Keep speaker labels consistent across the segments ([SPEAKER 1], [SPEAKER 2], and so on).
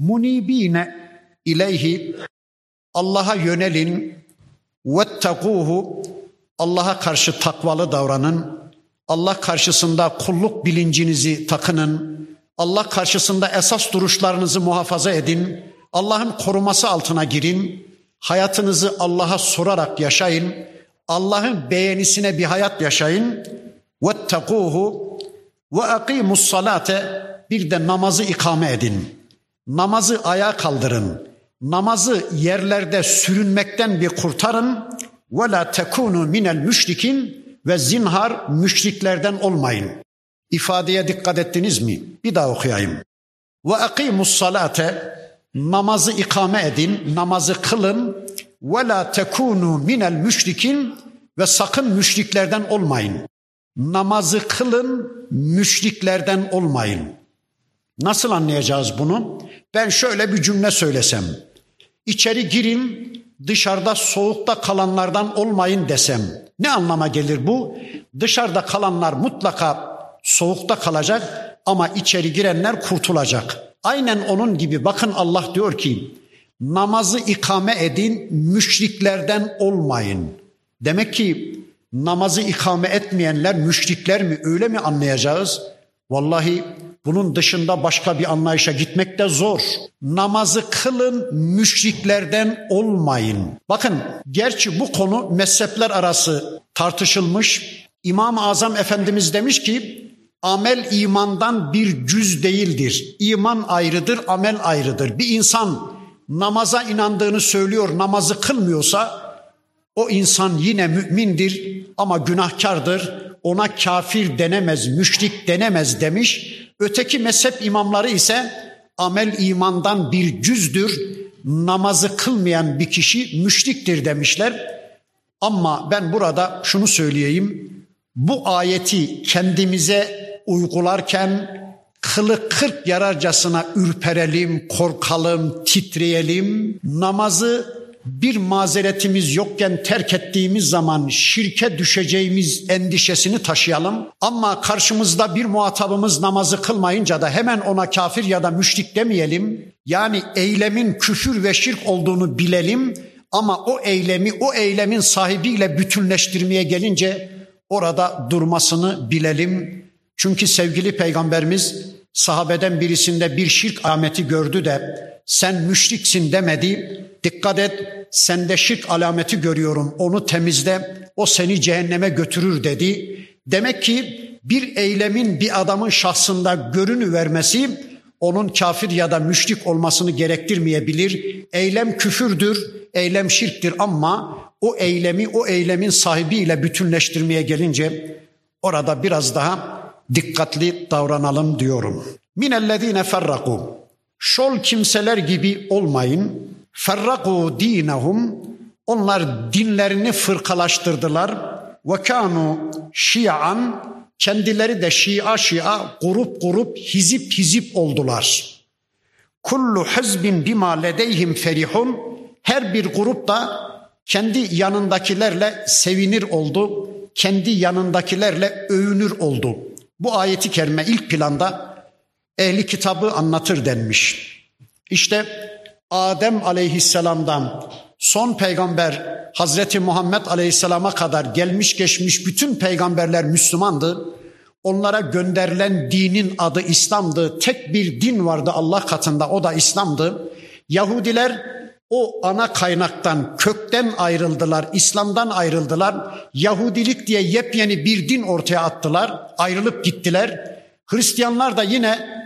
[SPEAKER 1] munibine ileyhi Allah'a yönelin vettekuhu Allah'a karşı takvalı davranın. Allah karşısında kulluk bilincinizi takının. Allah karşısında esas duruşlarınızı muhafaza edin. Allah'ın koruması altına girin. Hayatınızı Allah'a sorarak yaşayın. Allah'ın beğenisine bir hayat yaşayın. Vettekuhu ve akimus salate bir de namazı ikame edin. Namazı ayağa kaldırın. Namazı yerlerde sürünmekten bir kurtarın. Ve la tekunu minel müşrikin ve zinhar müşriklerden olmayın. İfadeye dikkat ettiniz mi? Bir daha okuyayım. Ve akimus salate namazı ikame edin, namazı kılın. Ve la tekunu minel müşrikin ve sakın müşriklerden olmayın. Namazı kılın, müşriklerden olmayın. Nasıl anlayacağız bunu? Ben şöyle bir cümle söylesem. İçeri girin, dışarıda soğukta kalanlardan olmayın desem. Ne anlama gelir bu? Dışarıda kalanlar mutlaka soğukta kalacak ama içeri girenler kurtulacak. Aynen onun gibi bakın Allah diyor ki namazı ikame edin müşriklerden olmayın. Demek ki namazı ikame etmeyenler müşrikler mi öyle mi anlayacağız? Vallahi bunun dışında başka bir anlayışa gitmek de zor. Namazı kılın, müşriklerden olmayın. Bakın, gerçi bu konu mezhepler arası tartışılmış. İmam-ı Azam Efendimiz demiş ki, amel imandan bir cüz değildir. İman ayrıdır, amel ayrıdır. Bir insan namaza inandığını söylüyor, namazı kılmıyorsa o insan yine mümindir ama günahkardır. Ona kafir denemez, müşrik denemez demiş. Öteki mezhep imamları ise amel imandan bir cüzdür. Namazı kılmayan bir kişi müşriktir demişler. Ama ben burada şunu söyleyeyim. Bu ayeti kendimize uygularken kılı kırk yararcasına ürperelim, korkalım, titreyelim. Namazı bir mazeretimiz yokken terk ettiğimiz zaman şirke düşeceğimiz endişesini taşıyalım. Ama karşımızda bir muhatabımız namazı kılmayınca da hemen ona kafir ya da müşrik demeyelim. Yani eylemin küfür ve şirk olduğunu bilelim ama o eylemi o eylemin sahibiyle bütünleştirmeye gelince orada durmasını bilelim. Çünkü sevgili peygamberimiz sahabeden birisinde bir şirk alameti gördü de sen müşriksin demedi. Dikkat et sende şirk alameti görüyorum onu temizle o seni cehenneme götürür dedi. Demek ki bir eylemin bir adamın şahsında görünü vermesi onun kafir ya da müşrik olmasını gerektirmeyebilir. Eylem küfürdür, eylem şirktir ama o eylemi o eylemin sahibiyle bütünleştirmeye gelince orada biraz daha dikkatli davranalım diyorum. Minellezine ferraku. Şol kimseler gibi olmayın. Ferraku dinahum. Onlar dinlerini fırkalaştırdılar. Ve kanu şia'an. Kendileri de şia şia, grup grup, hizip hizip oldular. Kullu hizbin bima ledeyhim ferihun. Her bir grup da kendi yanındakilerle sevinir oldu. Kendi yanındakilerle övünür oldu. Bu ayeti kerime ilk planda ehli kitabı anlatır denmiş. İşte Adem aleyhisselamdan son peygamber Hazreti Muhammed aleyhisselama kadar gelmiş geçmiş bütün peygamberler Müslümandı. Onlara gönderilen dinin adı İslam'dı. Tek bir din vardı Allah katında o da İslam'dı. Yahudiler o ana kaynaktan kökten ayrıldılar, İslam'dan ayrıldılar. Yahudilik diye yepyeni bir din ortaya attılar, ayrılıp gittiler. Hristiyanlar da yine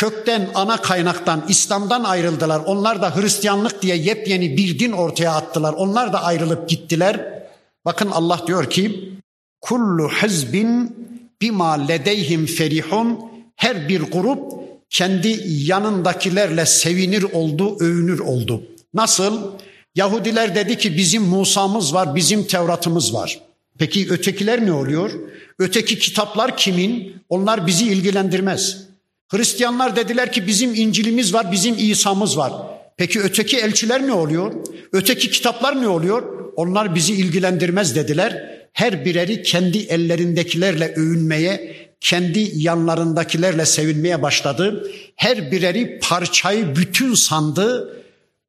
[SPEAKER 1] kökten ana kaynaktan İslam'dan ayrıldılar. Onlar da Hristiyanlık diye yepyeni bir din ortaya attılar. Onlar da ayrılıp gittiler. Bakın Allah diyor ki kullu hizbin bima ledeyhim ferihun her bir grup kendi yanındakilerle sevinir oldu, övünür oldu. Nasıl? Yahudiler dedi ki bizim Musa'mız var, bizim Tevrat'ımız var. Peki ötekiler ne oluyor? Öteki kitaplar kimin? Onlar bizi ilgilendirmez. Hristiyanlar dediler ki bizim İncil'imiz var, bizim İsa'mız var. Peki öteki elçiler ne oluyor? Öteki kitaplar ne oluyor? Onlar bizi ilgilendirmez dediler. Her bireri kendi ellerindekilerle övünmeye, kendi yanlarındakilerle sevinmeye başladı. Her bireri parçayı bütün sandı,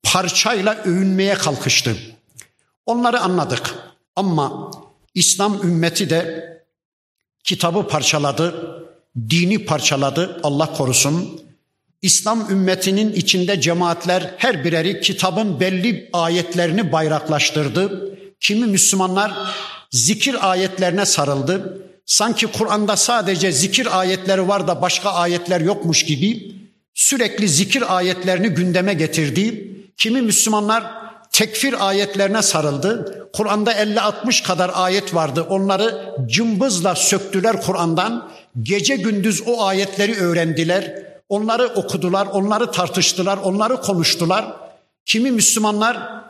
[SPEAKER 1] parçayla övünmeye kalkıştı. Onları anladık. Ama İslam ümmeti de kitabı parçaladı, dini parçaladı Allah korusun. İslam ümmetinin içinde cemaatler her bireri kitabın belli ayetlerini bayraklaştırdı. Kimi Müslümanlar zikir ayetlerine sarıldı. Sanki Kur'an'da sadece zikir ayetleri var da başka ayetler yokmuş gibi sürekli zikir ayetlerini gündeme getirdi. Kimi Müslümanlar tekfir ayetlerine sarıldı. Kur'an'da 50-60 kadar ayet vardı. Onları cımbızla söktüler Kur'an'dan. Gece gündüz o ayetleri öğrendiler. Onları okudular, onları tartıştılar, onları konuştular. Kimi Müslümanlar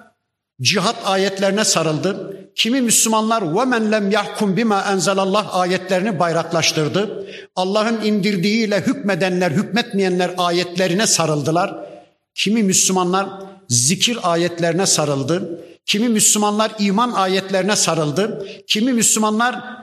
[SPEAKER 1] cihat ayetlerine sarıldı. Kimi Müslümanlar ve men lem yahkum bima enzelallah ayetlerini bayraklaştırdı. Allah'ın indirdiğiyle hükmedenler, hükmetmeyenler ayetlerine sarıldılar. Kimi Müslümanlar zikir ayetlerine sarıldı. Kimi Müslümanlar iman ayetlerine sarıldı. Kimi Müslümanlar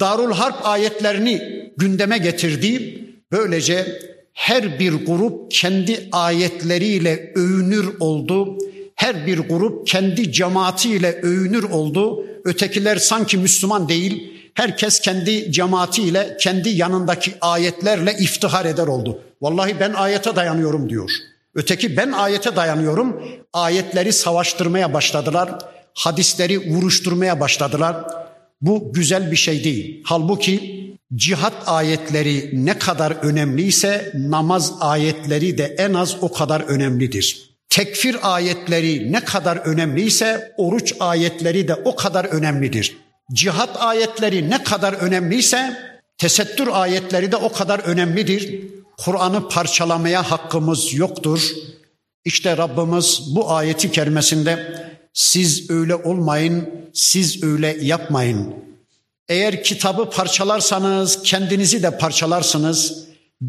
[SPEAKER 1] Darul Harp ayetlerini gündeme getirdi. Böylece her bir grup kendi ayetleriyle övünür oldu. Her bir grup kendi cemaatiyle övünür oldu. Ötekiler sanki Müslüman değil. Herkes kendi cemaatiyle, kendi yanındaki ayetlerle iftihar eder oldu. Vallahi ben ayete dayanıyorum diyor. Öteki ben ayete dayanıyorum. Ayetleri savaştırmaya başladılar. Hadisleri vuruşturmaya başladılar. Bu güzel bir şey değil. Halbuki cihat ayetleri ne kadar önemliyse namaz ayetleri de en az o kadar önemlidir. Tekfir ayetleri ne kadar önemliyse oruç ayetleri de o kadar önemlidir. Cihat ayetleri ne kadar önemliyse tesettür ayetleri de o kadar önemlidir. Kur'an'ı parçalamaya hakkımız yoktur. İşte Rabbimiz bu ayeti kerimesinde siz öyle olmayın, siz öyle yapmayın. Eğer kitabı parçalarsanız kendinizi de parçalarsınız.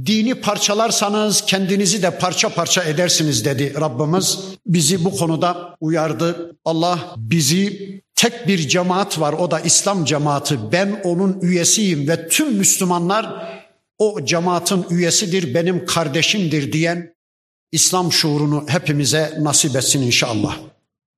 [SPEAKER 1] Dini parçalarsanız kendinizi de parça parça edersiniz dedi Rabbimiz. Bizi bu konuda uyardı. Allah bizi tek bir cemaat var o da İslam cemaati. Ben onun üyesiyim ve tüm Müslümanlar o cemaatin üyesidir, benim kardeşimdir diyen İslam şuurunu hepimize nasip etsin inşallah.